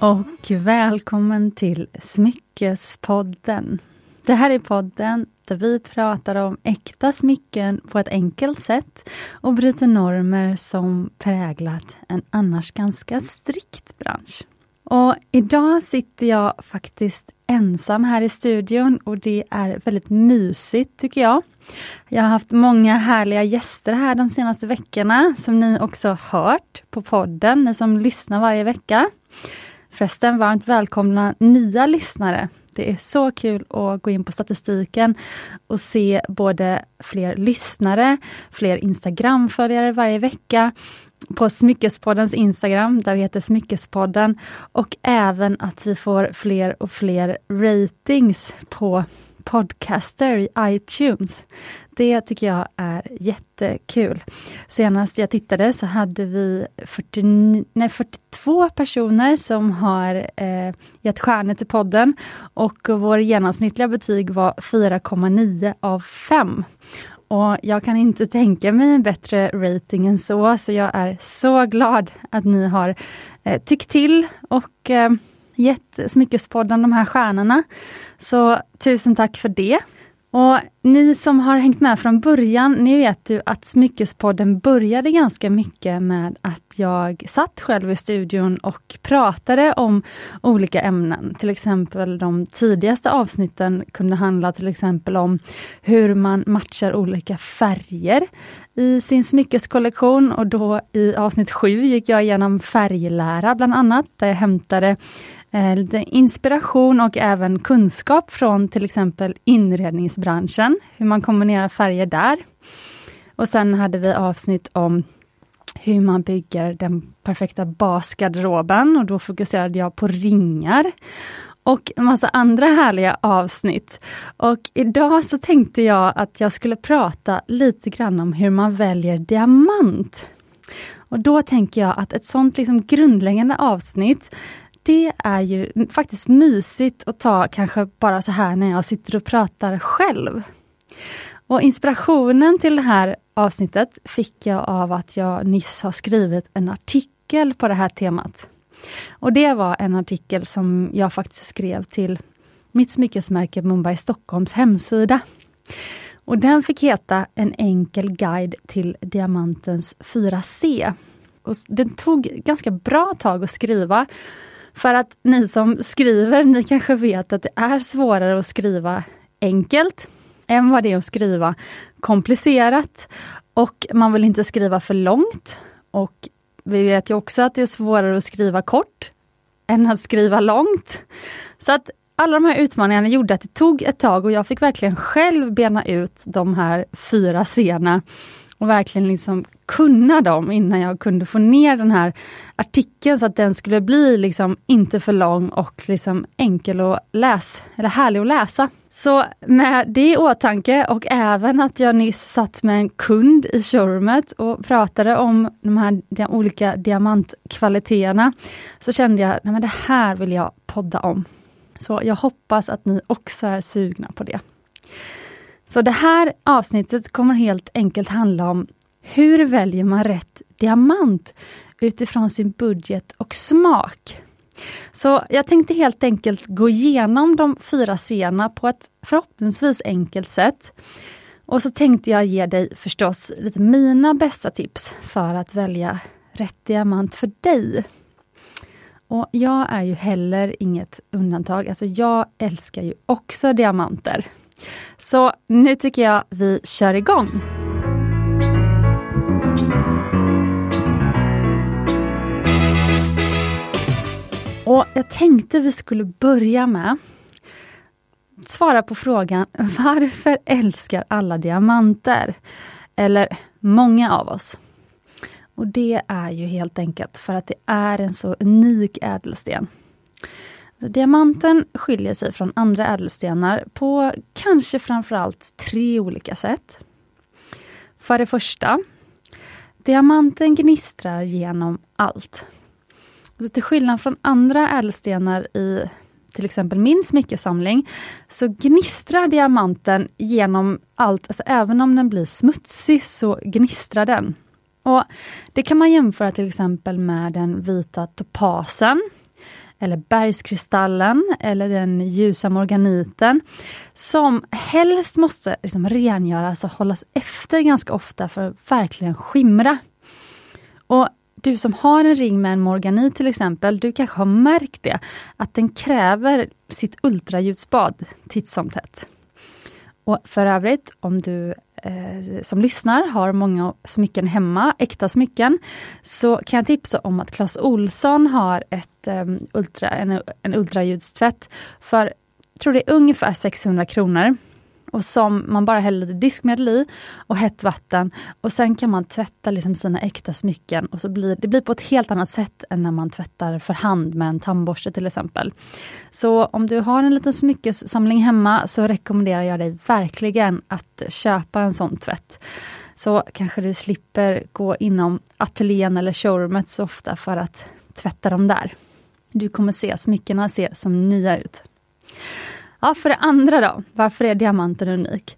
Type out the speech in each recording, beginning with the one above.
och välkommen till Smyckespodden. Det här är podden där vi pratar om äkta smycken på ett enkelt sätt och bryter normer som präglat en annars ganska strikt bransch. Och idag sitter jag faktiskt ensam här i studion och det är väldigt mysigt tycker jag. Jag har haft många härliga gäster här de senaste veckorna som ni också hört på podden, ni som lyssnar varje vecka. Förresten, varmt välkomna nya lyssnare. Det är så kul att gå in på statistiken och se både fler lyssnare, fler Instagram-följare varje vecka på Smyckespoddens Instagram, där vi heter Smyckespodden och även att vi får fler och fler ratings på Podcaster i iTunes. Det tycker jag är jättekul. Senast jag tittade så hade vi 40, nej, 42 personer som har eh, gett stjärnor till podden och vår genomsnittliga betyg var 4,9 av 5. Och jag kan inte tänka mig en bättre rating än så, så jag är så glad att ni har eh, tyckt till och eh, gett Smyckespodden de här stjärnorna. Så tusen tack för det. Och ni som har hängt med från början, ni vet ju att Smyckespodden började ganska mycket med att jag satt själv i studion och pratade om olika ämnen. Till exempel de tidigaste avsnitten kunde handla till exempel om hur man matchar olika färger i sin smyckeskollektion och då i avsnitt sju gick jag igenom färglära bland annat, där jag hämtade Eh, lite inspiration och även kunskap från till exempel inredningsbranschen, hur man kombinerar färger där. Och sen hade vi avsnitt om hur man bygger den perfekta basgarderoben och då fokuserade jag på ringar och en massa andra härliga avsnitt. Och idag så tänkte jag att jag skulle prata lite grann om hur man väljer diamant. Och då tänker jag att ett sånt liksom grundläggande avsnitt det är ju faktiskt mysigt att ta kanske bara så här när jag sitter och pratar själv. Och inspirationen till det här avsnittet fick jag av att jag nyss har skrivit en artikel på det här temat. Och det var en artikel som jag faktiskt skrev till mitt smyckesmärke Mumbai Stockholms hemsida. Och den fick heta En enkel guide till diamantens 4C. Och den tog ganska bra tag att skriva för att ni som skriver, ni kanske vet att det är svårare att skriva enkelt än vad det är att skriva komplicerat. Och man vill inte skriva för långt. Och vi vet ju också att det är svårare att skriva kort än att skriva långt. Så att alla de här utmaningarna gjorde att det tog ett tag och jag fick verkligen själv bena ut de här fyra scenerna och verkligen liksom kunna dem innan jag kunde få ner den här artikeln så att den skulle bli liksom inte för lång och liksom enkel att läsa, eller härlig att läsa. Så med det i åtanke och även att jag nyss satt med en kund i showroomet och pratade om de här de olika diamantkvaliteterna, så kände jag, att det här vill jag podda om. Så jag hoppas att ni också är sugna på det. Så det här avsnittet kommer helt enkelt handla om hur väljer man rätt diamant utifrån sin budget och smak? Så jag tänkte helt enkelt gå igenom de fyra scenerna på ett förhoppningsvis enkelt sätt. Och så tänkte jag ge dig förstås lite mina bästa tips för att välja rätt diamant för dig. Och jag är ju heller inget undantag. Alltså jag älskar ju också diamanter. Så nu tycker jag vi kör igång. Och jag tänkte vi skulle börja med svara på frågan varför älskar alla diamanter? Eller många av oss. Och det är ju helt enkelt för att det är en så unik ädelsten. Diamanten skiljer sig från andra ädelstenar på kanske framförallt tre olika sätt. För det första, diamanten gnistrar genom allt. Alltså till skillnad från andra ädelstenar i till exempel min smyckesamling, så gnistrar diamanten genom allt, alltså även om den blir smutsig så gnistrar den. Och Det kan man jämföra till exempel med den vita topasen eller bergskristallen eller den ljusa morganiten som helst måste liksom rengöras och hållas efter ganska ofta för att verkligen skimra. Och du som har en ring med en morganit till exempel, du kanske har märkt det, att den kräver sitt ultraljudsbad titt som tätt. Och för övrigt, om du eh, som lyssnar har många smycken hemma, äkta smycken, så kan jag tipsa om att Clas Olsson har ett, eh, ultra, en, en ultraljudstvätt för, tror det är ungefär 600 kronor och som man bara häller lite diskmedel i och hett vatten och sen kan man tvätta liksom sina äkta smycken och så blir det blir på ett helt annat sätt än när man tvättar för hand med en tandborste till exempel. Så om du har en liten smyckessamling hemma så rekommenderar jag dig verkligen att köpa en sån tvätt. Så kanske du slipper gå inom ateljén eller showroomet så ofta för att tvätta dem där. Du kommer se smyckena ser som nya ut. Ja, för det andra då, varför är diamanten unik?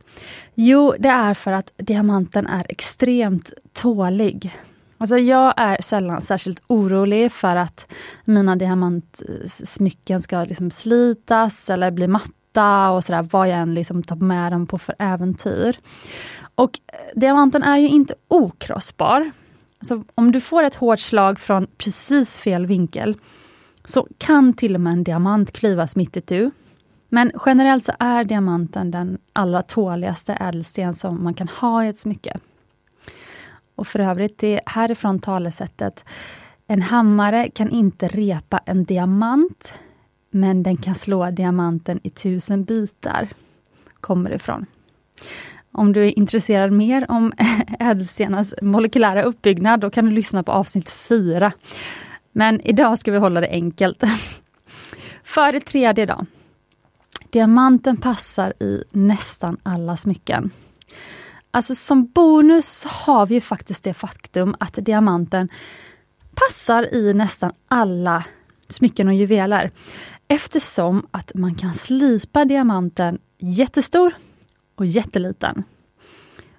Jo, det är för att diamanten är extremt tålig. Alltså jag är sällan särskilt orolig för att mina diamantsmycken ska liksom slitas eller bli matta och sådär, vad jag än liksom tar med dem på för äventyr. Och eh, diamanten är ju inte okrossbar. Alltså, om du får ett hårt slag från precis fel vinkel, så kan till och med en diamant klyvas mitt itu. Men generellt så är diamanten den allra tåligaste ädelsten som man kan ha i ett smycke. Och för övrigt, det är härifrån talesättet En hammare kan inte repa en diamant, men den kan slå diamanten i tusen bitar. Kommer ifrån. Om du är intresserad mer om ädelstenars molekylära uppbyggnad, då kan du lyssna på avsnitt 4. Men idag ska vi hålla det enkelt. För det tredje då, Diamanten passar i nästan alla smycken. Alltså som bonus har vi faktiskt det faktum att diamanten passar i nästan alla smycken och juveler. Eftersom att man kan slipa diamanten jättestor och jätteliten.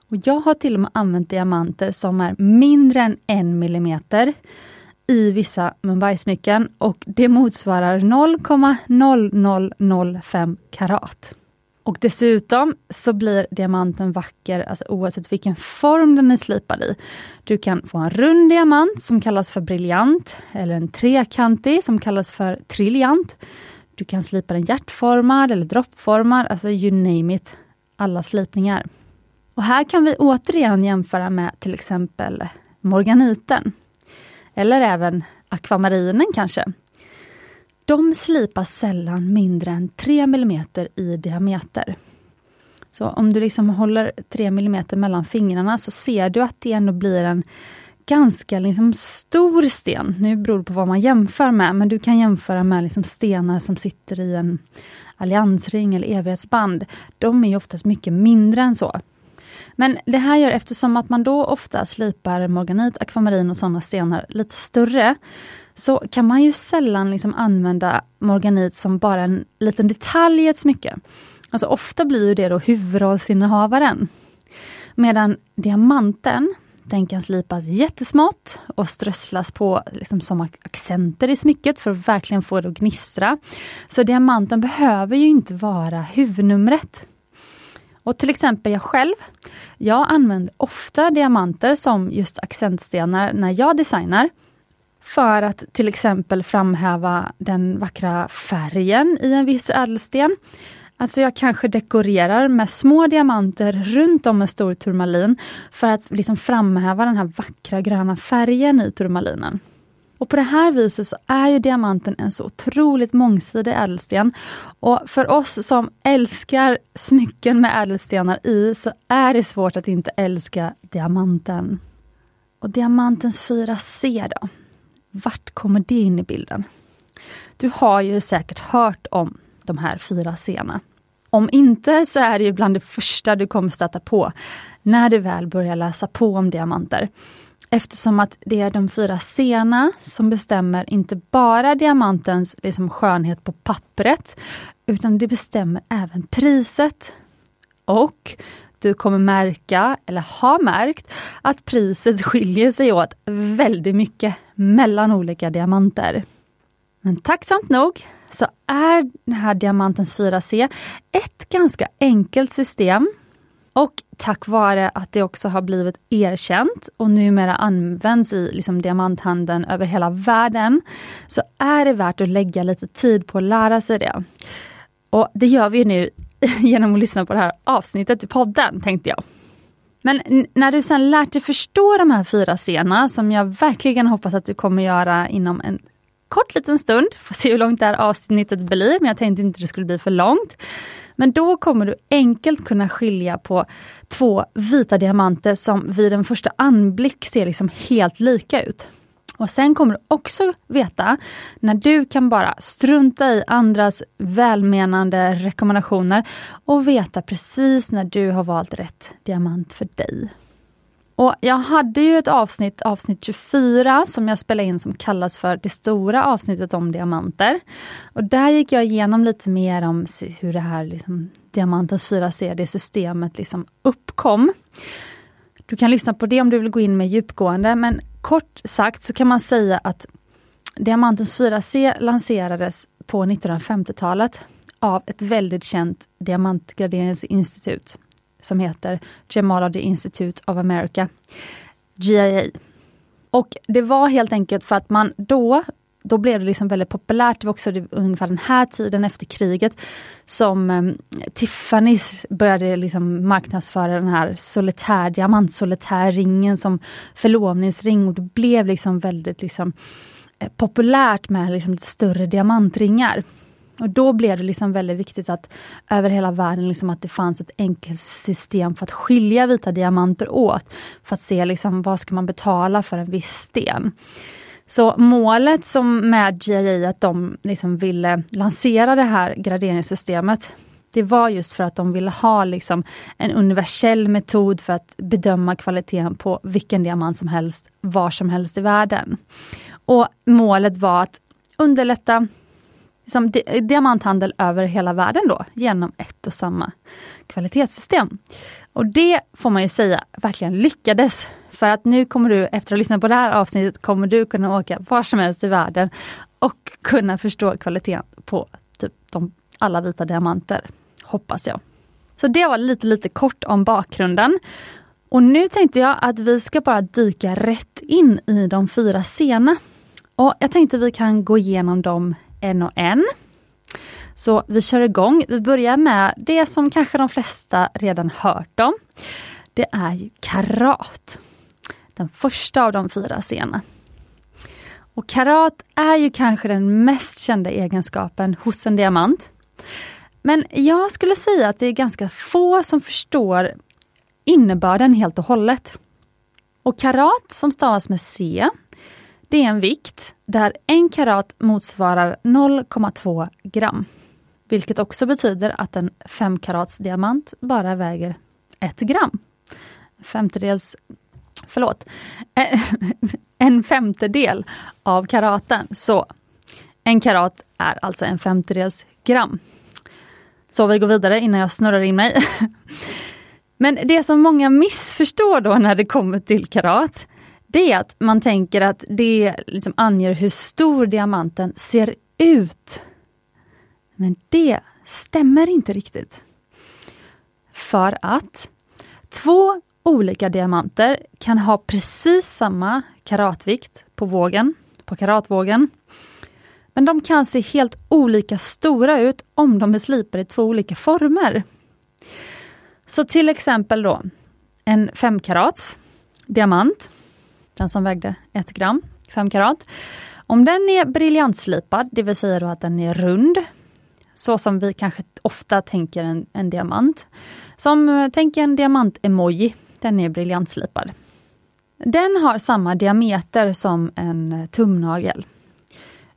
Och jag har till och med använt diamanter som är mindre än en millimeter i vissa Mumbai-smycken och det motsvarar 0,0005 karat. Och dessutom så blir diamanten vacker alltså oavsett vilken form den är slipad i. Du kan få en rund diamant som kallas för briljant eller en trekantig som kallas för triljant. Du kan slipa den hjärtformad eller droppformad, alltså you name it. Alla slipningar. Och här kan vi återigen jämföra med till exempel morganiten eller även akvamarinen kanske. De slipas sällan mindre än 3 mm i diameter. Så om du liksom håller 3 mm mellan fingrarna så ser du att det ändå blir en ganska liksom stor sten. Nu beror det på vad man jämför med, men du kan jämföra med liksom stenar som sitter i en alliansring eller evighetsband. De är oftast mycket mindre än så. Men det här gör, eftersom att man då ofta slipar morganit, akvamarin och sådana stenar lite större, så kan man ju sällan liksom använda morganit som bara en liten detalj i ett smycke. Alltså ofta blir det då huvudrollsinnehavaren. Medan diamanten, den kan slipas jättesmått och strösslas på liksom som accenter i smycket för att verkligen få det att gnistra. Så diamanten behöver ju inte vara huvudnumret. Och till exempel jag själv, jag använder ofta diamanter som just accentstenar när jag designar. För att till exempel framhäva den vackra färgen i en viss ädelsten. Alltså jag kanske dekorerar med små diamanter runt om en stor turmalin för att liksom framhäva den här vackra gröna färgen i turmalinen. Och på det här viset så är ju diamanten en så otroligt mångsidig ädelsten. Och för oss som älskar smycken med ädelstenar i så är det svårt att inte älska diamanten. Och diamantens 4C då? Vart kommer det in i bilden? Du har ju säkert hört om de här fyra c Om inte så är det ju bland det första du kommer stöta på när du väl börjar läsa på om diamanter. Eftersom att det är de fyra sena som bestämmer inte bara diamantens liksom, skönhet på pappret, utan det bestämmer även priset. Och du kommer märka, eller har märkt, att priset skiljer sig åt väldigt mycket mellan olika diamanter. Men tacksamt nog så är den här diamantens 4C ett ganska enkelt system och tack vare att det också har blivit erkänt och numera används i liksom diamanthandeln över hela världen, så är det värt att lägga lite tid på att lära sig det. Och det gör vi nu genom att lyssna på det här avsnittet i podden, tänkte jag. Men när du sen lärt dig förstå de här fyra scenerna, som jag verkligen hoppas att du kommer göra inom en kort liten stund, får se hur långt det här avsnittet blir, men jag tänkte inte det skulle bli för långt. Men då kommer du enkelt kunna skilja på två vita diamanter som vid en första anblick ser liksom helt lika ut. Och sen kommer du också veta när du kan bara strunta i andras välmenande rekommendationer och veta precis när du har valt rätt diamant för dig. Och Jag hade ju ett avsnitt, avsnitt 24, som jag spelade in som kallas för det stora avsnittet om diamanter. Och Där gick jag igenom lite mer om hur det här liksom, diamantens 4C, det systemet liksom uppkom. Du kan lyssna på det om du vill gå in med djupgående, men kort sagt så kan man säga att diamantens 4C lanserades på 1950-talet av ett väldigt känt diamantgraderingsinstitut som heter Gemology Institute of America, GIA. Och det var helt enkelt för att man då, då blev det liksom väldigt populärt, det var också ungefär den här tiden efter kriget som ehm, um, Tiffany's började liksom marknadsföra den här solitär, diamantsolitärringen som förlovningsring och det blev liksom väldigt liksom, eh, populärt med liksom större diamantringar. Och Då blev det liksom väldigt viktigt att över hela världen liksom att det fanns ett enkelt system för att skilja vita diamanter åt. För att se liksom vad ska man betala för en viss sten. Så målet som med GIA att de liksom ville lansera det här graderingssystemet det var just för att de ville ha liksom en universell metod för att bedöma kvaliteten på vilken diamant som helst, var som helst i världen. Och Målet var att underlätta liksom diamanthandel över hela världen då, genom ett och samma kvalitetssystem. Och det får man ju säga verkligen lyckades. För att nu kommer du, efter att ha lyssnat på det här avsnittet, kommer du kunna åka var som helst i världen och kunna förstå kvaliteten på typ de, alla vita diamanter. Hoppas jag. Så det var lite, lite kort om bakgrunden. Och nu tänkte jag att vi ska bara dyka rätt in i de fyra sena. Och jag tänkte vi kan gå igenom dem en och en. Så vi kör igång. Vi börjar med det som kanske de flesta redan hört om. Det är ju karat. Den första av de fyra scenerna. Och karat är ju kanske den mest kända egenskapen hos en diamant. Men jag skulle säga att det är ganska få som förstår innebörden helt och hållet. Och karat som stavas med C det är en vikt där en karat motsvarar 0,2 gram. Vilket också betyder att en 5 karats diamant bara väger 1 gram. Femtedels, förlåt, en femtedel av karaten. Så en karat är alltså en femtedels gram. Så vi går vidare innan jag snurrar in mig. Men det som många missförstår då när det kommer till karat, det är att man tänker att det liksom anger hur stor diamanten ser ut. Men det stämmer inte riktigt. För att två olika diamanter kan ha precis samma karatvikt på vågen, på karatvågen. Men de kan se helt olika stora ut om de är slipade i två olika former. Så till exempel då en 5 karats diamant den som vägde 1 gram, 5 karat. Om den är briljantslipad, det vill säga då att den är rund, så som vi kanske ofta tänker en, en diamant. Som eh, tänk en diamant-emoji, den är briljantslipad. Den har samma diameter som en eh, tumnagel.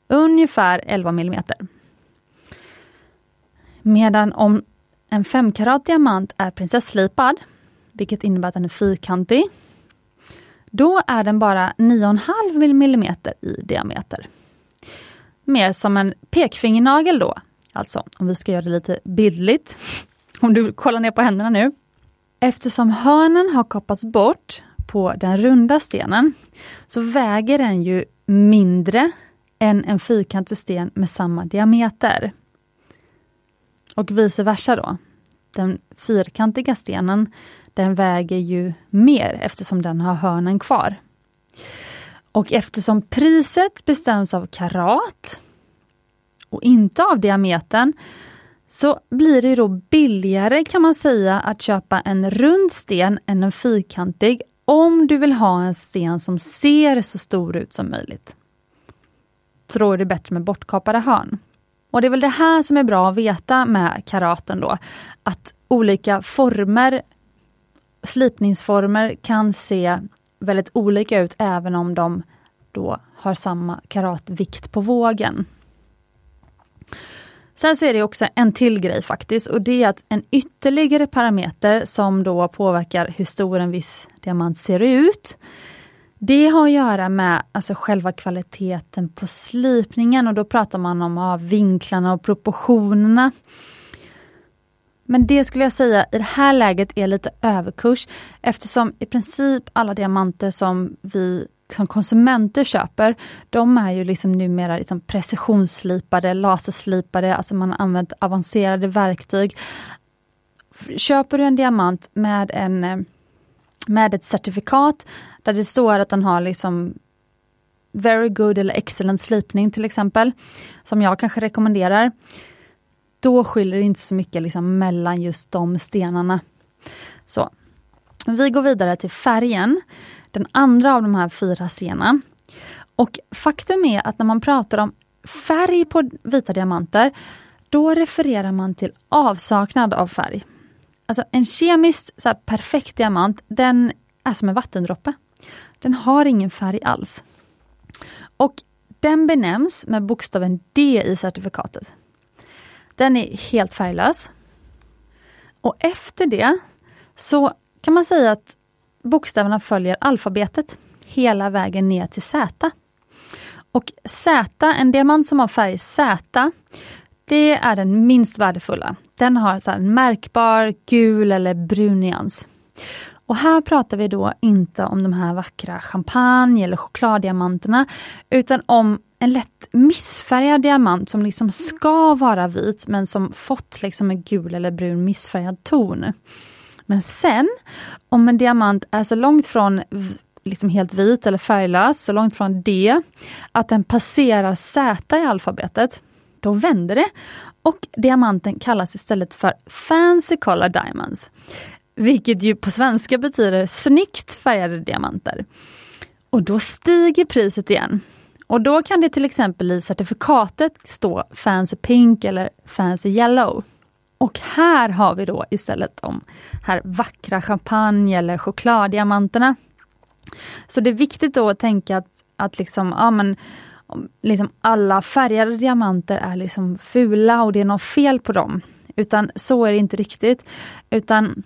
Ungefär 11 mm. Medan om en 5 karat diamant är prinsesslipad, vilket innebär att den är fyrkantig, då är den bara 9,5 mm i diameter. Mer som en pekfingernagel då, alltså om vi ska göra det lite bildligt. Om du kollar ner på händerna nu. Eftersom hörnen har kapats bort på den runda stenen så väger den ju mindre än en fyrkantig sten med samma diameter. Och vice versa då. Den fyrkantiga stenen den väger ju mer eftersom den har hörnen kvar. Och eftersom priset bestäms av karat och inte av diametern så blir det då billigare kan man säga att köpa en rund sten än en fyrkantig om du vill ha en sten som ser så stor ut som möjligt. Så då är det bättre med bortkapade hörn. Och det är väl det här som är bra att veta med karaten då, att olika former, slipningsformer kan se väldigt olika ut även om de då har samma karatvikt på vågen. Sen så är det också en till grej faktiskt och det är att en ytterligare parameter som då påverkar hur stor en viss diamant ser ut. Det har att göra med alltså själva kvaliteten på slipningen och då pratar man om ja, vinklarna och proportionerna. Men det skulle jag säga i det här läget är lite överkurs eftersom i princip alla diamanter som vi som konsumenter köper, de är ju liksom numera liksom precisionsslipade, laserslipade, alltså man har använt avancerade verktyg. Köper du en diamant med, en, eh, med ett certifikat där det står att den har liksom very good eller excellent slipning till exempel, som jag kanske rekommenderar, då skiljer det inte så mycket liksom mellan just de stenarna. Så. Vi går vidare till färgen den andra av de här fyra scenerna. Och faktum är att när man pratar om färg på vita diamanter, då refererar man till avsaknad av färg. Alltså en kemiskt så perfekt diamant, den är som en vattendroppe. Den har ingen färg alls. Och den benämns med bokstaven D i certifikatet. Den är helt färglös. Och efter det så kan man säga att bokstäverna följer alfabetet hela vägen ner till Z. Och Z, en diamant som har färg Z, det är den minst värdefulla. Den har så en märkbar gul eller brun nyans. Och här pratar vi då inte om de här vackra champagne eller chokladdiamanterna, utan om en lätt missfärgad diamant som liksom ska vara vit men som fått liksom en gul eller brun missfärgad ton. Men sen, om en diamant är så långt från liksom helt vit eller färglös, så långt från D, att den passerar Z i alfabetet, då vänder det och diamanten kallas istället för Fancy Color Diamonds. Vilket ju på svenska betyder snyggt färgade diamanter. Och då stiger priset igen. Och då kan det till exempel i certifikatet stå Fancy Pink eller Fancy Yellow. Och här har vi då istället de här vackra champagne eller chokladdiamanterna. Så det är viktigt då att tänka att, att liksom, ja, men, liksom alla färgade diamanter är liksom fula och det är något fel på dem. Utan så är det inte riktigt. Utan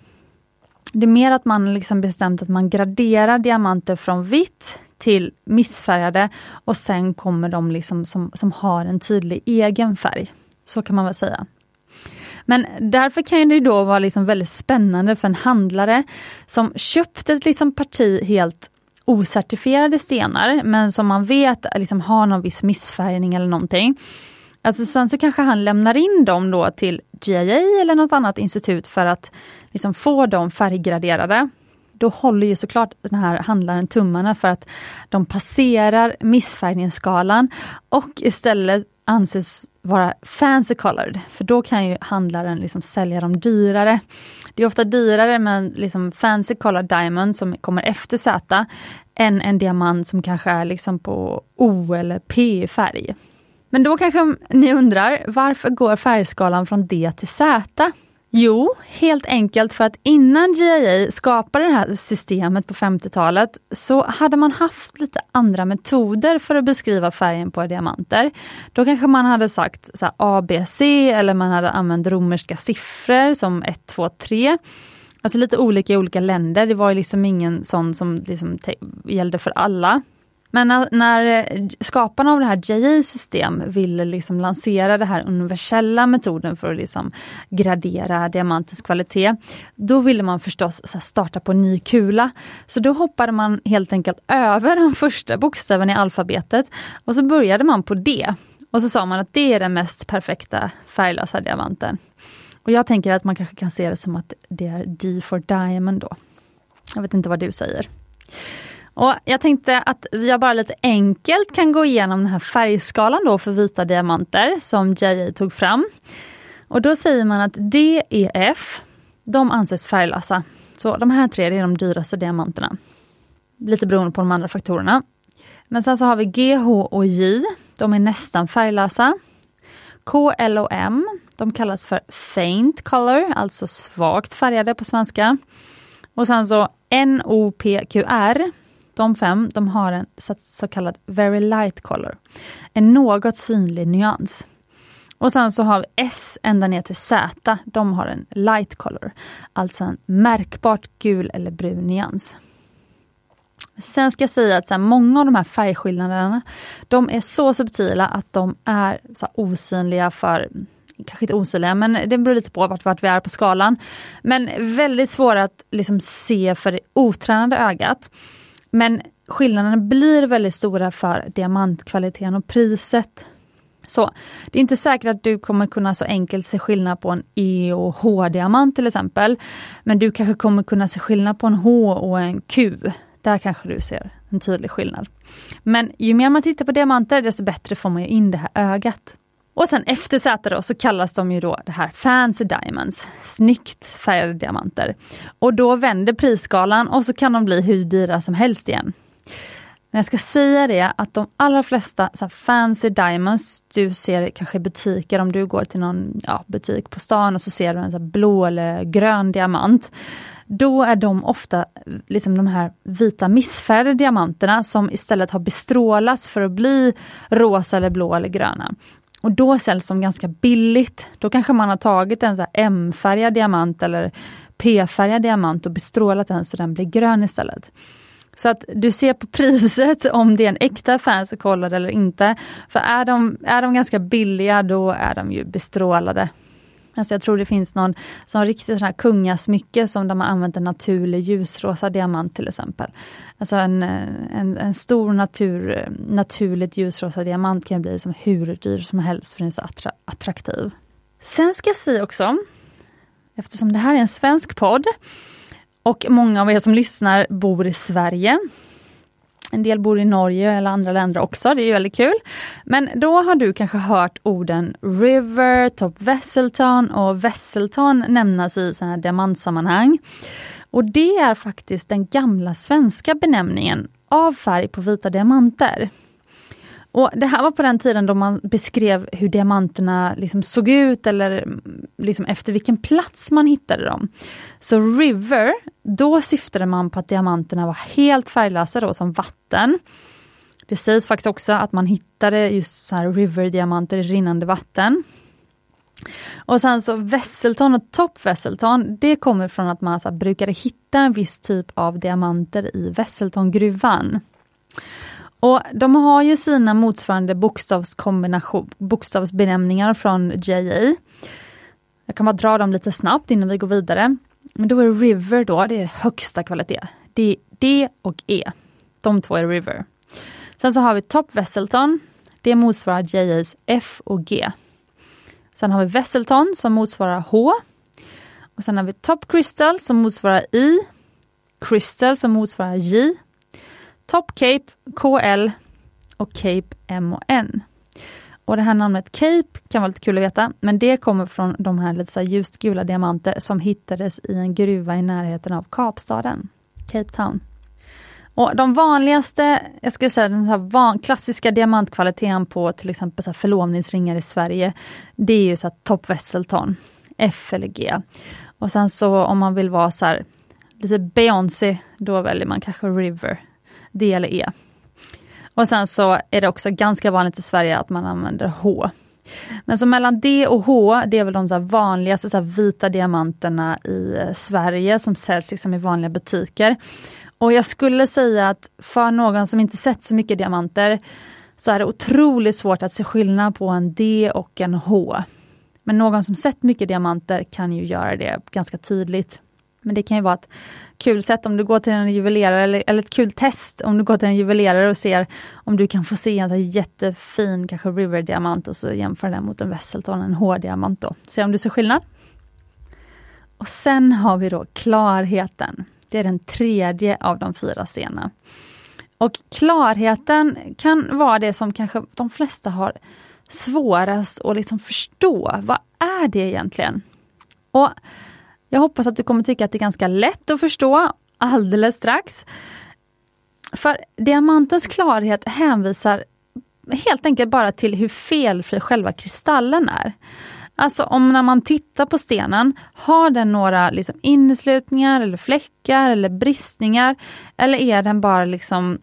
det är mer att man liksom bestämt att man graderar diamanter från vitt till missfärgade och sen kommer de liksom som, som har en tydlig egen färg. Så kan man väl säga. Men därför kan det då vara liksom väldigt spännande för en handlare som köpt ett liksom parti helt ocertifierade stenar, men som man vet liksom har någon viss missfärgning eller någonting. Alltså sen så kanske han lämnar in dem då till GIA eller något annat institut för att liksom få dem färggraderade. Då håller ju såklart den här handlaren tummarna för att de passerar missfärgningsskalan och istället anses vara fancy colored, för då kan ju handlaren liksom sälja dem dyrare. Det är ofta dyrare med liksom fancy colored diamond som kommer efter Z, än en diamant som kanske är liksom på O eller P färg. Men då kanske ni undrar, varför går färgskalan från D till Z? Jo, helt enkelt för att innan GIA skapade det här systemet på 50-talet så hade man haft lite andra metoder för att beskriva färgen på diamanter. Då kanske man hade sagt så ABC eller man hade använt romerska siffror som 1, 2, 3. Alltså lite olika i olika länder. Det var liksom ingen sån som liksom gällde för alla. Men när, när eh, skaparna av det här JI system ville liksom lansera den här universella metoden för att liksom gradera diamantens kvalitet, då ville man förstås starta på ny kula. Så då hoppade man helt enkelt över den första bokstäverna i alfabetet och så började man på D. Och så sa man att det är den mest perfekta färglösa diamanten. Och jag tänker att man kanske kan se det som att det är D for Diamond då. Jag vet inte vad du säger. Och Jag tänkte att jag bara lite enkelt kan gå igenom den här färgskalan då för vita diamanter som JA tog fram. Och då säger man att D, E, F, de anses färglösa. Så de här tre är de dyraste diamanterna. Lite beroende på de andra faktorerna. Men sen så har vi G, H och J. De är nästan färglösa. K, L och M, de kallas för faint color, alltså svagt färgade på svenska. Och sen så N, O, P, Q, R. De fem de har en så, så kallad very light color. En något synlig nyans. Och sen så har vi S ända ner till Z. De har en light color. Alltså en märkbart gul eller brun nyans. Sen ska jag säga att så här, många av de här färgskillnaderna, de är så subtila att de är så osynliga för kanske inte osynliga, men det beror lite på vart, vart vi är på skalan. Men väldigt svåra att liksom se för det otränade ögat. Men skillnaderna blir väldigt stora för diamantkvaliteten och priset. Så Det är inte säkert att du kommer kunna så enkelt se skillnad på en E och H-diamant till exempel. Men du kanske kommer kunna se skillnad på en H och en Q. Där kanske du ser en tydlig skillnad. Men ju mer man tittar på diamanter desto bättre får man in det här ögat. Och sen efter Z då så kallas de ju då det här fancy diamonds, snyggt färgade diamanter. Och då vänder prisskalan och så kan de bli hur dyra som helst igen. Men jag ska säga det att de allra flesta så fancy diamonds du ser kanske i butiker om du går till någon ja, butik på stan och så ser du en så blå eller grön diamant. Då är de ofta liksom de här vita missfärgade diamanterna som istället har bestrålats för att bli rosa eller blå eller gröna. Och då säljs de ganska billigt. Då kanske man har tagit en M-färgad diamant eller P-färgad diamant och bestrålat den så den blir grön istället. Så att du ser på priset om det är en äkta fancy kollar eller inte. För är de, är de ganska billiga då är de ju bestrålade. Alltså jag tror det finns någon som riktigt sån här kungasmycke som de har använt en naturlig ljusrosa diamant till exempel. Alltså en, en, en stor natur, naturligt ljusrosa diamant kan bli som hur dyr som helst för den är så attra attraktiv. Sen ska jag säga också, eftersom det här är en svensk podd och många av er som lyssnar bor i Sverige en del bor i Norge eller andra länder också, det är väldigt kul. Men då har du kanske hört orden River, Top Vesselton och Vesselton nämnas i sådana här diamantsammanhang. Och det är faktiskt den gamla svenska benämningen av färg på vita diamanter. Och Det här var på den tiden då man beskrev hur diamanterna liksom såg ut eller mm, liksom efter vilken plats man hittade dem. Så River, då syftade man på att diamanterna var helt färglösa då som vatten. Det sägs faktiskt också att man hittade just så här River-diamanter i rinnande vatten. Och sen så Vesselton och Top Vesselton, det kommer från att man så brukade hitta en viss typ av diamanter i Vesseltongruvan. Och De har ju sina motsvarande bokstavskombination, bokstavsbenämningar från JA. Jag kan bara dra dem lite snabbt innan vi går vidare. Men då är River då, det är högsta kvalitet. Det är D och E. De två är River. Sen så har vi Top Vesselton. Det motsvarar JAs F och G. Sen har vi Vesselton som motsvarar H. Och Sen har vi Top Crystal som motsvarar I. Crystal som motsvarar J. Top Cape, KL och Cape MON. och det här namnet Cape kan vara lite kul att veta, men det kommer från de här lite så här ljust gula diamanter som hittades i en gruva i närheten av Kapstaden, Cape Town. Och De vanligaste, jag skulle säga den så van, klassiska diamantkvaliteten på till exempel så förlovningsringar i Sverige, det är ju så Top Vesselton, F eller G. Och sen så om man vill vara så här, lite Beyoncé, då väljer man kanske River, D eller E. Och sen så är det också ganska vanligt i Sverige att man använder H. Men så mellan D och H, det är väl de så vanligaste så vita diamanterna i eh, Sverige som säljs liksom i vanliga butiker. Och jag skulle säga att för någon som inte sett så mycket diamanter så är det otroligt svårt att se skillnad på en D och en H. Men någon som sett mycket diamanter kan ju göra det ganska tydligt. Men det kan ju vara ett kul sätt om du går till en juvelerare, eller, eller ett kul test om du går till en juvelerare och ser om du kan få se en jättefin kanske River-diamant och så jämför den mot en Wesselton, en H-diamant. Se om du ser skillnad. Och sen har vi då klarheten. Det är den tredje av de fyra scenerna. Och klarheten kan vara det som kanske de flesta har svårast att liksom förstå. Vad är det egentligen? Och jag hoppas att du kommer tycka att det är ganska lätt att förstå alldeles strax. För diamantens klarhet hänvisar helt enkelt bara till hur felfri själva kristallen är. Alltså om när man tittar på stenen, har den några liksom inneslutningar eller fläckar eller bristningar? Eller är den bara liksom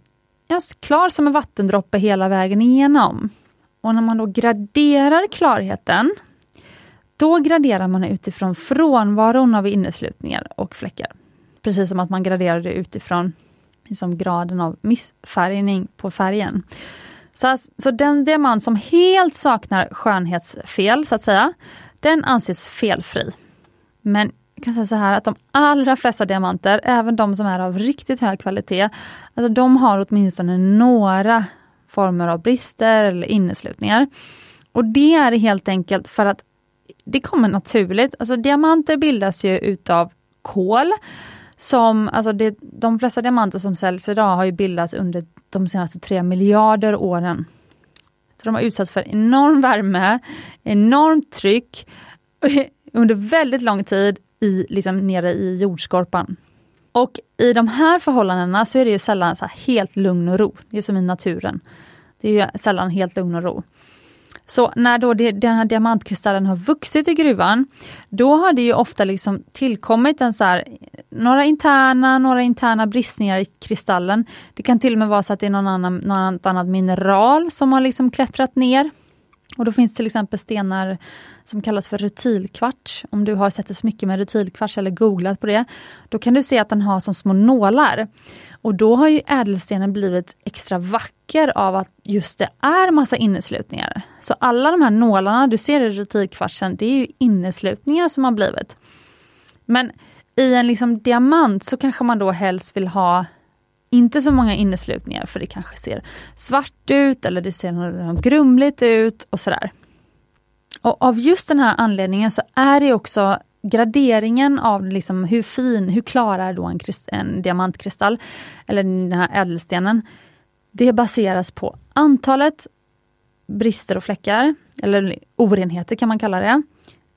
ja, klar som en vattendroppe hela vägen igenom? Och när man då graderar klarheten, då graderar man utifrån frånvaron av inneslutningar och fläckar. Precis som att man graderar det utifrån liksom graden av missfärgning på färgen. Så, alltså, så den diamant som helt saknar skönhetsfel, så att säga, den anses felfri. Men jag kan säga så här att de allra flesta diamanter, även de som är av riktigt hög kvalitet, alltså de har åtminstone några former av brister eller inneslutningar. Och det är helt enkelt för att det kommer naturligt. Alltså diamanter bildas ju utav kol. Som, alltså det, de flesta diamanter som säljs idag har ju bildats under de senaste tre miljarder åren. Så de har utsatts för enorm värme, enormt tryck under väldigt lång tid i, liksom nere i jordskorpan. Och i de här förhållandena så är det ju sällan så helt lugn och ro. Det är som i naturen. Det är ju sällan helt lugn och ro. Så när då det, den här diamantkristallen har vuxit i gruvan, då har det ju ofta liksom tillkommit en så här, några interna, några interna bristningar i kristallen. Det kan till och med vara så att det är någon annan, något annat mineral som har liksom klättrat ner. Och då finns till exempel stenar som kallas för rutilkvarts. Om du har sett ett smycke med rutilkvarts eller googlat på det, då kan du se att den har som små nålar. Och då har ju ädelstenen blivit extra vacker av att just det är massa inneslutningar. Så alla de här nålarna du ser i rutilkvartsen, det är ju inneslutningar som har blivit. Men i en liksom diamant så kanske man då helst vill ha inte så många inneslutningar för det kanske ser svart ut eller det ser grumligt ut och sådär. Och av just den här anledningen så är det också graderingen av liksom hur fin, hur klar är då en, en diamantkristall, eller den här ädelstenen. Det baseras på antalet brister och fläckar, eller orenheter kan man kalla det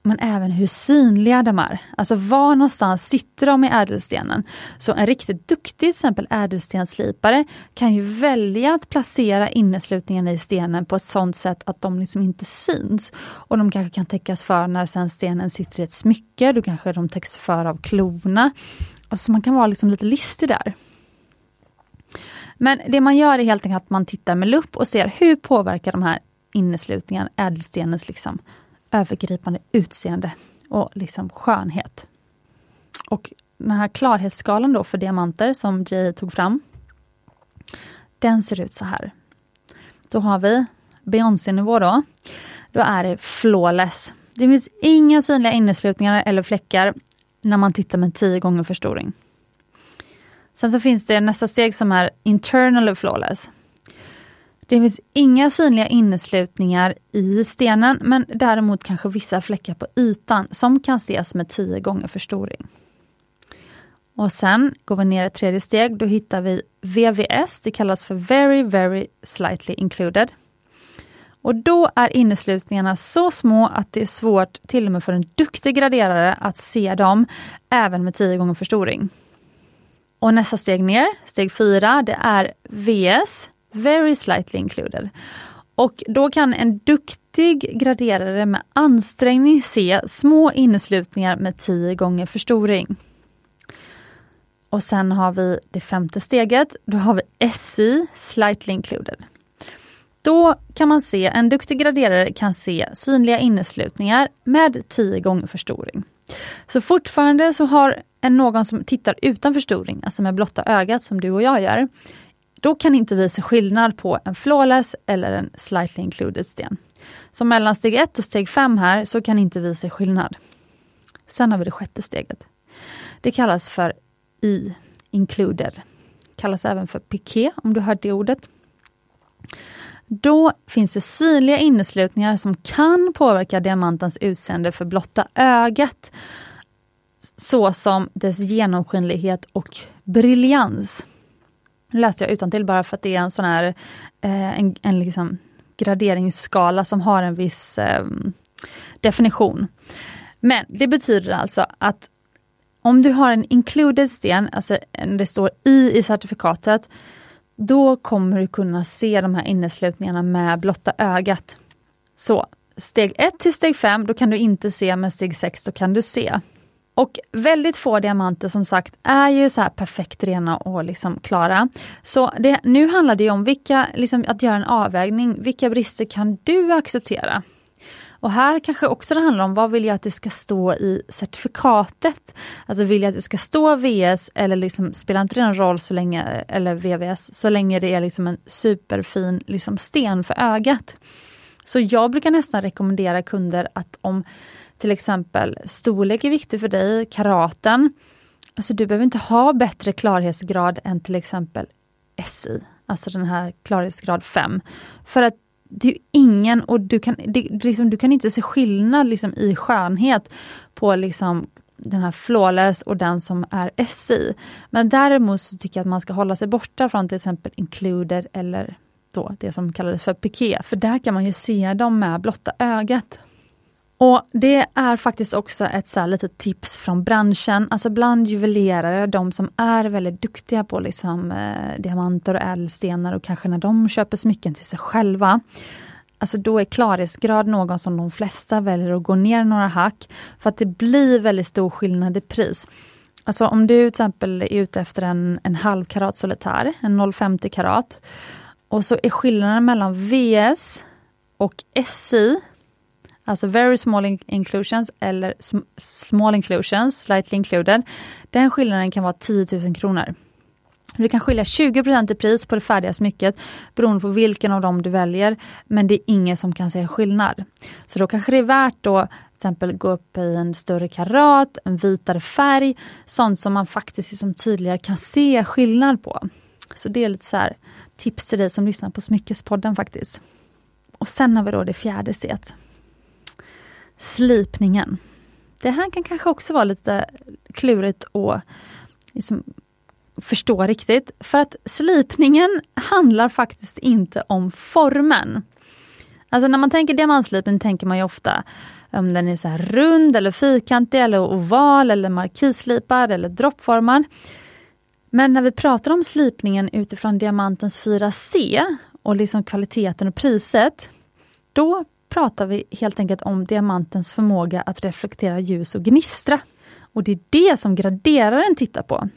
men även hur synliga de är. Alltså var någonstans sitter de i ädelstenen? Så en riktigt duktig till exempel ädelstenslipare kan ju välja att placera inneslutningarna i stenen på ett sådant sätt att de liksom inte syns. Och de kanske kan täckas för när sen stenen sitter i ett smycke, då kanske de täcks för av klorna. Alltså man kan vara liksom lite listig där. Men det man gör är helt enkelt att man tittar med lupp och ser hur påverkar de här inneslutningarna ädelstenens liksom övergripande utseende och liksom skönhet. Och den här klarhetsskalan då för diamanter som Jay tog fram, den ser ut så här. Då har vi Beyoncé-nivå då. Då är det flawless. Det finns inga synliga inneslutningar eller fläckar när man tittar med 10 gånger förstoring. Sen så finns det nästa steg som är internal flawless. Det finns inga synliga inneslutningar i stenen, men däremot kanske vissa fläckar på ytan som kan ses med 10 gånger förstoring. Och sen går vi ner ett tredje steg, då hittar vi VVS, det kallas för Very Very Slightly Included. Och då är inneslutningarna så små att det är svårt till och med för en duktig graderare att se dem, även med 10 gånger förstoring. Och nästa steg ner, steg 4, det är VS, very slightly included. Och då kan en duktig graderare med ansträngning se små inneslutningar med 10 gånger förstoring. Och sen har vi det femte steget, då har vi SI, slightly included. Då kan man se, en duktig graderare kan se synliga inneslutningar med 10 gånger förstoring. Så fortfarande så har en någon som tittar utan förstoring, alltså med blotta ögat som du och jag gör, då kan inte vi se skillnad på en flawless eller en slightly included sten. Så mellan steg 1 och steg 5 här så kan inte vi se skillnad. Sen har vi det sjätte steget. Det kallas för i included. Kallas även för piké om du hört det ordet. Då finns det synliga inneslutningar som kan påverka diamantens utseende för blotta ögat. Såsom dess genomskinlighet och briljans. Nu läste jag utan till bara för att det är en sån här eh, en, en liksom graderingsskala som har en viss eh, definition. Men det betyder alltså att om du har en included sten, alltså det står i i certifikatet, då kommer du kunna se de här inneslutningarna med blotta ögat. Så steg 1 till steg 5, då kan du inte se, men steg 6 då kan du se. Och väldigt få diamanter som sagt är ju så här perfekt rena och liksom klara. Så det, nu handlar det om vilka, liksom, att göra en avvägning. Vilka brister kan du acceptera? Och här kanske också det handlar om vad vill jag att det ska stå i certifikatet? Alltså vill jag att det ska stå VS eller liksom spelar inte det någon roll så länge, eller VVS, så länge det är liksom en superfin liksom sten för ögat. Så jag brukar nästan rekommendera kunder att om till exempel storlek är viktig för dig, karaten, alltså du behöver inte ha bättre klarhetsgrad än till exempel SI, alltså den här klarhetsgrad 5. För att det är ingen, och du kan, det, liksom, du kan inte se skillnad liksom, i skönhet på liksom, den här flawless och den som är SI. Men däremot så tycker jag att man ska hålla sig borta från till exempel includer eller då det som kallades för piké, för där kan man ju se dem med blotta ögat. Och Det är faktiskt också ett så litet tips från branschen, alltså bland juvelerare, de som är väldigt duktiga på liksom, eh, diamanter och ädelstenar och kanske när de köper smycken till sig själva. Alltså då är klarhetsgrad någon som de flesta väljer att gå ner några hack, för att det blir väldigt stor skillnad i pris. Alltså om du till exempel är ute efter en, en halv karat solitär, en 0,50 karat, och så är skillnaden mellan VS och SI alltså very small inclusions eller sm small inclusions, slightly included, den skillnaden kan vara 10 000 kronor. Du kan skilja 20 i pris på det färdiga smycket beroende på vilken av dem du väljer, men det är ingen som kan säga skillnad. Så då kanske det är värt att till exempel gå upp i en större karat, en vitare färg, sånt som man faktiskt liksom tydligare kan se skillnad på. Så det är lite så tips till dig som lyssnar på Smyckespodden faktiskt. Och sen har vi då det fjärde set slipningen. Det här kan kanske också vara lite klurigt att liksom förstå riktigt. För att slipningen handlar faktiskt inte om formen. Alltså när man tänker diamantslipning tänker man ju ofta om den är så här rund eller fyrkantig eller oval eller markisslipad eller droppformad. Men när vi pratar om slipningen utifrån diamantens 4C och liksom kvaliteten och priset, då pratar vi helt enkelt om diamantens förmåga att reflektera ljus och gnistra. Och det är det som graderaren tittar på.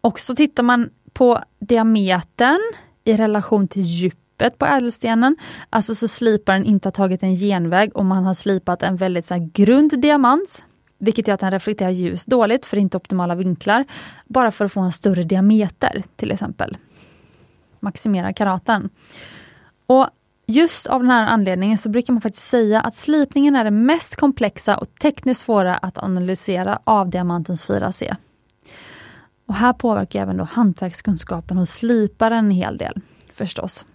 Och så tittar man på diametern i relation till djupet på ädelstenen. Alltså så sliparen inte har tagit en genväg och man har slipat en väldigt så grund diamant. Vilket gör att den reflekterar ljus dåligt för inte optimala vinklar. Bara för att få en större diameter till exempel. Maximera karaten. Och Just av den här anledningen så brukar man faktiskt säga att slipningen är det mest komplexa och tekniskt svåra att analysera av diamantens 4C. Och här påverkar även då hantverkskunskapen hos sliparen en hel del förstås.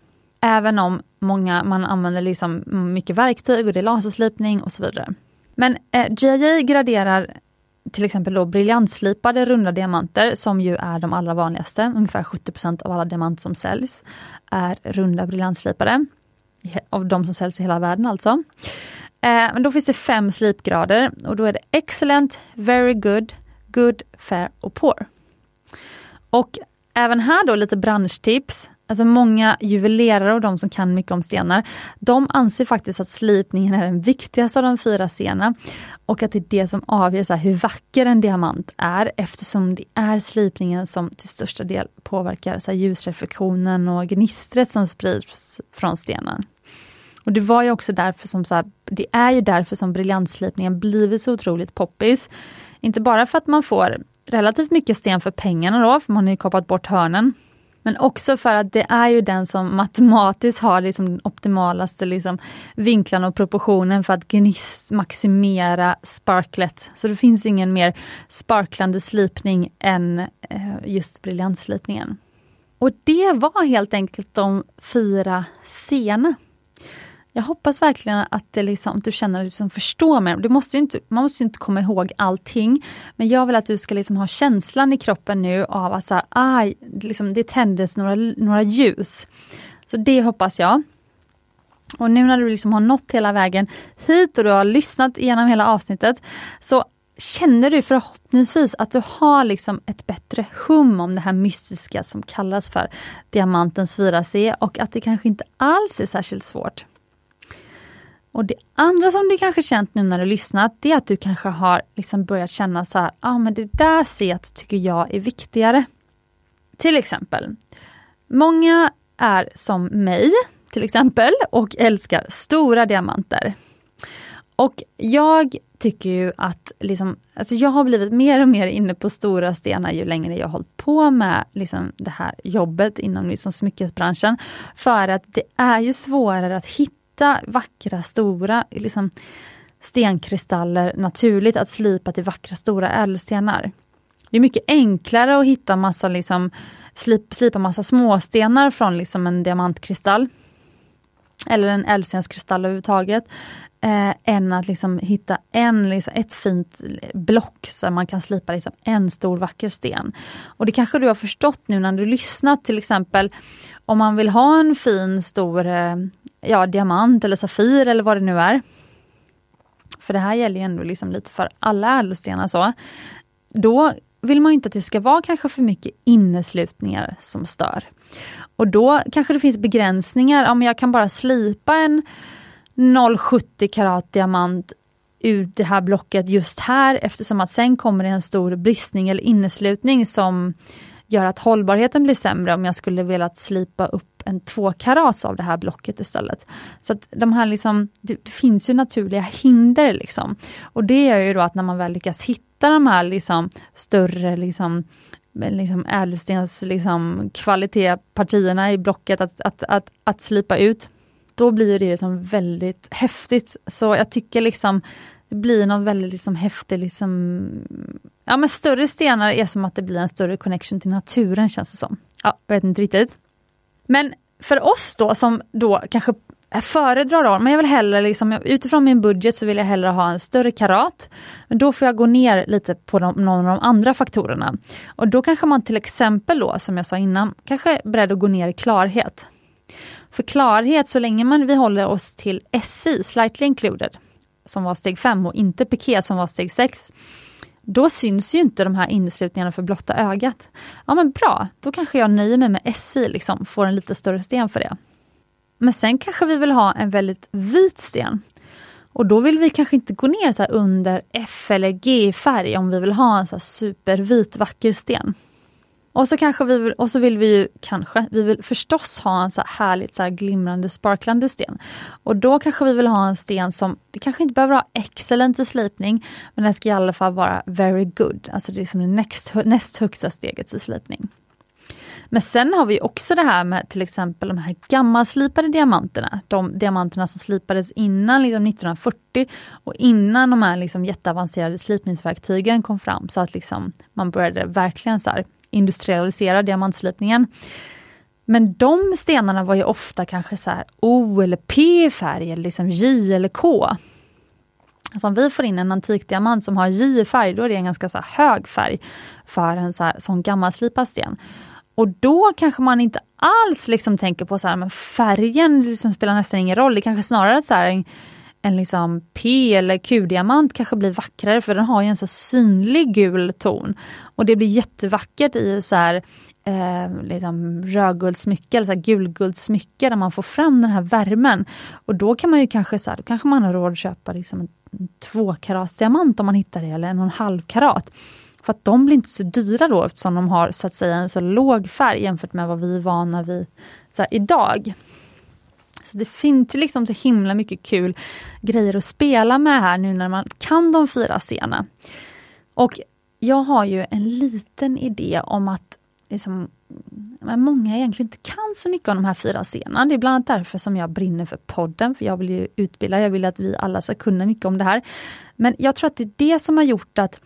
Även om många, man använder liksom mycket verktyg och det är laserslipning och så vidare. Men eh, GIA graderar till exempel då briljantslipade runda diamanter som ju är de allra vanligaste. Ungefär 70% av alla diamanter som säljs är runda briljantslipade av de som säljs i hela världen alltså. Eh, men då finns det fem slipgrader och då är det excellent, very good, good, fair och poor. Och även här då lite branschtips. Alltså många juvelerare och de som kan mycket om stenar, de anser faktiskt att slipningen är den viktigaste av de fyra stenarna. och att det är det som avgör så hur vacker en diamant är eftersom det är slipningen som till största del påverkar så ljusreflektionen och gnistret som sprids från stenen. Och det var ju också därför som så här, det är ju därför som briljantslipningen blivit så otroligt poppis. Inte bara för att man får relativt mycket sten för pengarna då, för man har ju kapat bort hörnen. Men också för att det är ju den som matematiskt har liksom den optimalaste liksom vinklan och proportionen för att gnist maximera sparklet. Så det finns ingen mer sparklande slipning än eh, just briljantslipningen. Och det var helt enkelt de fyra sena. Jag hoppas verkligen att, det liksom, du känner att du liksom förstår mig. Du måste inte, man måste inte komma ihåg allting, men jag vill att du ska liksom ha känslan i kroppen nu av att så här, aj, liksom, det tändes några, några ljus. Så det hoppas jag. Och nu när du liksom har nått hela vägen hit och du har lyssnat igenom hela avsnittet, så känner du förhoppningsvis att du har liksom ett bättre hum om det här mystiska som kallas för diamantens 4C och att det kanske inte alls är särskilt svårt. Och det andra som du kanske känt nu när du lyssnat, det är att du kanske har liksom börjat känna så här, ja ah, men det där set tycker jag är viktigare. Till exempel, många är som mig, till exempel, och älskar stora diamanter. Och jag tycker ju att liksom, alltså jag har blivit mer och mer inne på stora stenar ju längre jag hållit på med liksom det här jobbet inom liksom smyckesbranschen. För att det är ju svårare att hitta vackra stora liksom, stenkristaller naturligt att slipa till vackra stora ädelstenar. Det är mycket enklare att hitta massa liksom, slip, slipa massa småstenar från liksom en diamantkristall eller en ädelstenskristall överhuvudtaget eh, än att liksom hitta en, liksom, ett fint block så man kan slipa liksom en stor vacker sten. Och det kanske du har förstått nu när du lyssnat till exempel om man vill ha en fin stor eh, ja, diamant eller safir eller vad det nu är. För det här gäller ju ändå liksom lite för alla ädelstenar så. Då vill man inte att det ska vara kanske för mycket inneslutningar som stör. Och då kanske det finns begränsningar, om jag kan bara slipa en 0,70 karat diamant ur det här blocket just här eftersom att sen kommer det en stor bristning eller inneslutning som gör att hållbarheten blir sämre om jag skulle velat slipa upp en 2 karats av det här blocket istället. Så att de här liksom, det, det, finns ju naturliga hinder liksom. Och det gör ju då att när man väl lyckas hitta de här liksom större liksom liksom ädelstens liksom, kvalitetpartierna i blocket att, att, att, att slipa ut då blir det liksom väldigt häftigt. Så jag tycker liksom det blir någon väldigt liksom häftig, liksom, ja men större stenar är som att det blir en större connection till naturen känns det som. Ja, jag vet inte riktigt. Men för oss då som då kanske föredrar då, men jag vill hellre liksom, utifrån min budget så vill jag hellre ha en större karat. Men då får jag gå ner lite på de, någon av de andra faktorerna. Och då kanske man till exempel då, som jag sa innan, kanske är beredd att gå ner i klarhet. För klarhet, så länge man, vi håller oss till SI, slightly included, som var steg 5 och inte piket som var steg 6, då syns ju inte de här inneslutningarna för blotta ögat. Ja men bra, då kanske jag nöjer mig med SI, liksom, får en lite större sten för det. Men sen kanske vi vill ha en väldigt vit sten. Och då vill vi kanske inte gå ner så under F eller G färg om vi vill ha en så supervit vacker sten. Och så kanske vi vill, och så vill vi ju kanske, vi vill förstås ha en så här härligt så här glimrande sparklande sten. Och då kanske vi vill ha en sten som, det kanske inte behöver ha excellent i slipning, men den ska i alla fall vara very good, alltså det är liksom det näst, näst högsta steget i slipning. Men sen har vi också det här med till exempel de här gammalslipade diamanterna. De diamanterna som slipades innan liksom 1940 och innan de här liksom jätteavancerade slipningsverktygen kom fram så att liksom man började verkligen så här industrialisera diamantslipningen. Men de stenarna var ju ofta kanske så här O eller P färg, eller liksom J eller K. Alltså om vi får in en antik diamant som har J i färg, då är det en ganska så hög färg för en så här, sån gammalslipad sten. Och då kanske man inte alls liksom tänker på så här, men färgen liksom spelar nästan ingen roll. Det kanske snarare så här, en, liksom P eller Q-diamant kanske blir vackrare för den har ju en så synlig gul ton. Och det blir jättevackert i så här, eh, liksom rödguldsmycke eller så här gulguldsmycke där man får fram den här värmen. Och då kan man ju kanske så här, då kanske man har råd att köpa liksom en två karats diamant om man hittar det eller en och en halv karat. För att de blir inte så dyra då eftersom de har så att säga en så låg färg jämfört med vad vi är vana vid så här, idag. Så det finns liksom så himla mycket kul grejer att spela med här nu när man kan de fyra scenerna. Och jag har ju en liten idé om att liksom, många egentligen inte kan så mycket om de här fyra scenerna. Det är bland annat därför som jag brinner för podden, för jag vill ju utbilda, jag vill att vi alla ska kunna mycket om det här. Men jag tror att det är det som har gjort att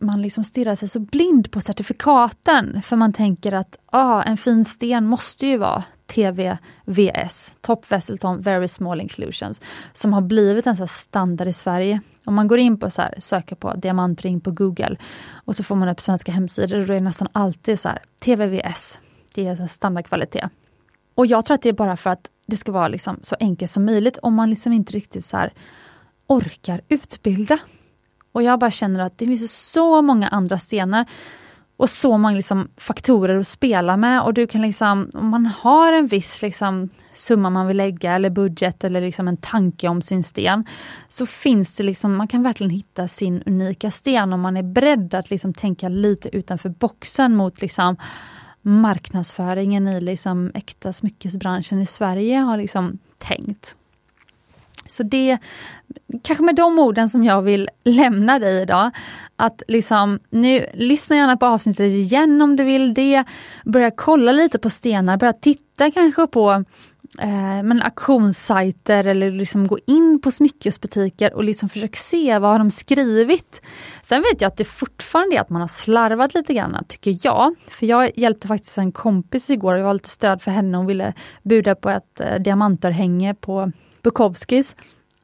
man liksom stirrar sig så blind på certifikaten, för man tänker att ah, en fin sten måste ju vara TVVS, Top Vesselton Very Small Inclusions, som har blivit en standard i Sverige. Om man går in på så här, söker på diamantring på Google och så får man upp svenska hemsidor och då är det nästan alltid så här, TVVS, det är standardkvalitet. Och jag tror att det är bara för att det ska vara liksom så enkelt som möjligt om man liksom inte riktigt så här, orkar utbilda. Och jag bara känner att det finns så många andra stenar och så många liksom faktorer att spela med och du kan liksom, om man har en viss liksom summa man vill lägga eller budget eller liksom en tanke om sin sten, så finns det liksom, man kan verkligen hitta sin unika sten om man är beredd att liksom tänka lite utanför boxen mot liksom marknadsföringen i liksom äkta smyckesbranschen i Sverige har liksom tänkt. Så det kanske med de orden som jag vill lämna dig idag. Att liksom, nu lyssna gärna på avsnittet igen om du vill det. Börja kolla lite på stenar, börja titta kanske på eh, men auktionssajter eller liksom gå in på smyckesbutiker och liksom försöka se vad har de skrivit. Sen vet jag att det fortfarande är att man har slarvat lite grann, tycker jag. För jag hjälpte faktiskt en kompis igår och jag var lite stöd för henne. Hon ville buda på ett eh, diamantörhänge på Bukowskis.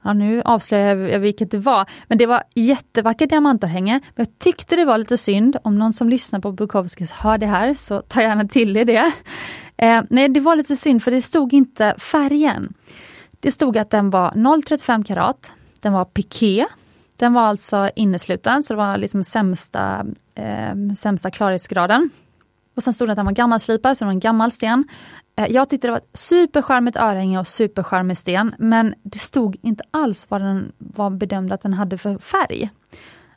Ja, nu avslöjar jag vilket det var. Men det var jättevackert diamantörhänge. Men jag tyckte det var lite synd. Om någon som lyssnar på Bukowskis hör det här, så ta gärna till er det. Eh, nej, det var lite synd för det stod inte färgen. Det stod att den var 0,35 karat. Den var piké. Den var alltså innesluten, så det var liksom sämsta, eh, sämsta klarhetsgraden. Och sen stod det att den var gammalslipad, så det var en gammal sten. Eh, jag tyckte det var ett supercharmigt örhänge och supercharmig sten, men det stod inte alls vad den var bedömd att den hade för färg.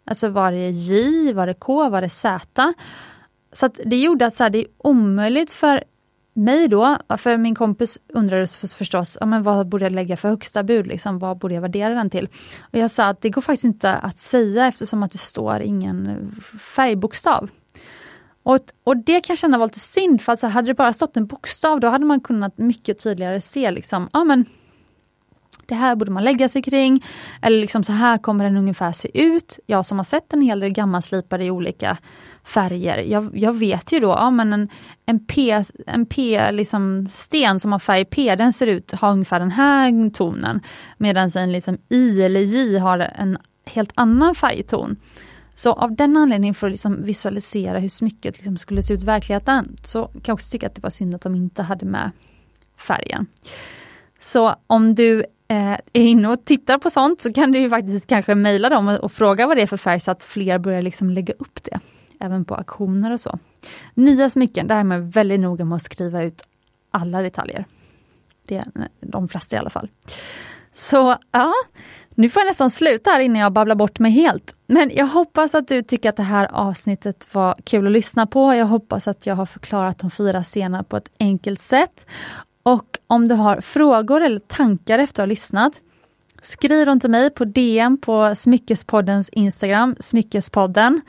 Alltså var det J, var det K, var det Z? Så det gjorde att så här, det är omöjligt för mig då, för min kompis undrade förstås, ja, men vad borde jag lägga för högsta bud, liksom, vad borde jag värdera den till? Och Jag sa att det går faktiskt inte att säga eftersom att det står ingen färgbokstav. Och, och det kan jag känna var lite synd, för alltså, hade det bara stått en bokstav, då hade man kunnat mycket tydligare se liksom, ja men det här borde man lägga sig kring, eller liksom så här kommer den ungefär se ut. Jag som har sett en hel del gammalslipade i olika färger, jag, jag vet ju då, ja men en, en P, en P liksom sten som har färg P, den ser ut ha ungefär den här tonen, medan en liksom I eller J har en helt annan färgton. Så av den anledningen, för att liksom visualisera hur smycket liksom skulle se ut i verkligheten, så kan jag också tycka att det var synd att de inte hade med färgen. Så om du eh, är inne och tittar på sånt så kan du ju faktiskt kanske mejla dem och, och, fråga vad det är för färg så att fler börjar liksom lägga upp det. Även på auktioner och så. Nya smycken, där är man väldigt noga med att skriva ut alla detaljer. Det är de flesta i alla fall. Så ja, nu får jag nästan sluta här innan jag babblar bort mig helt. Men jag hoppas att du tycker att det här avsnittet var kul att lyssna på. Jag hoppas att jag har förklarat de fyra scenerna på ett enkelt sätt. Och om du har frågor eller tankar efter att ha lyssnat, skriv dem till mig på DM på Smyckespoddens Instagram, Smyckespodden.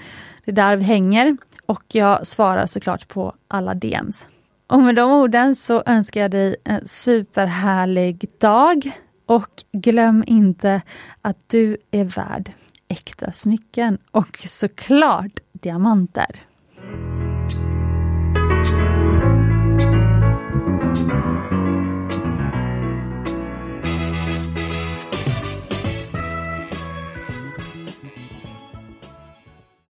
Det är där vi hänger och jag svarar såklart på alla DMs. Och med de orden så önskar jag dig en superhärlig dag och glöm inte att du är värd äkta smycken och såklart diamanter.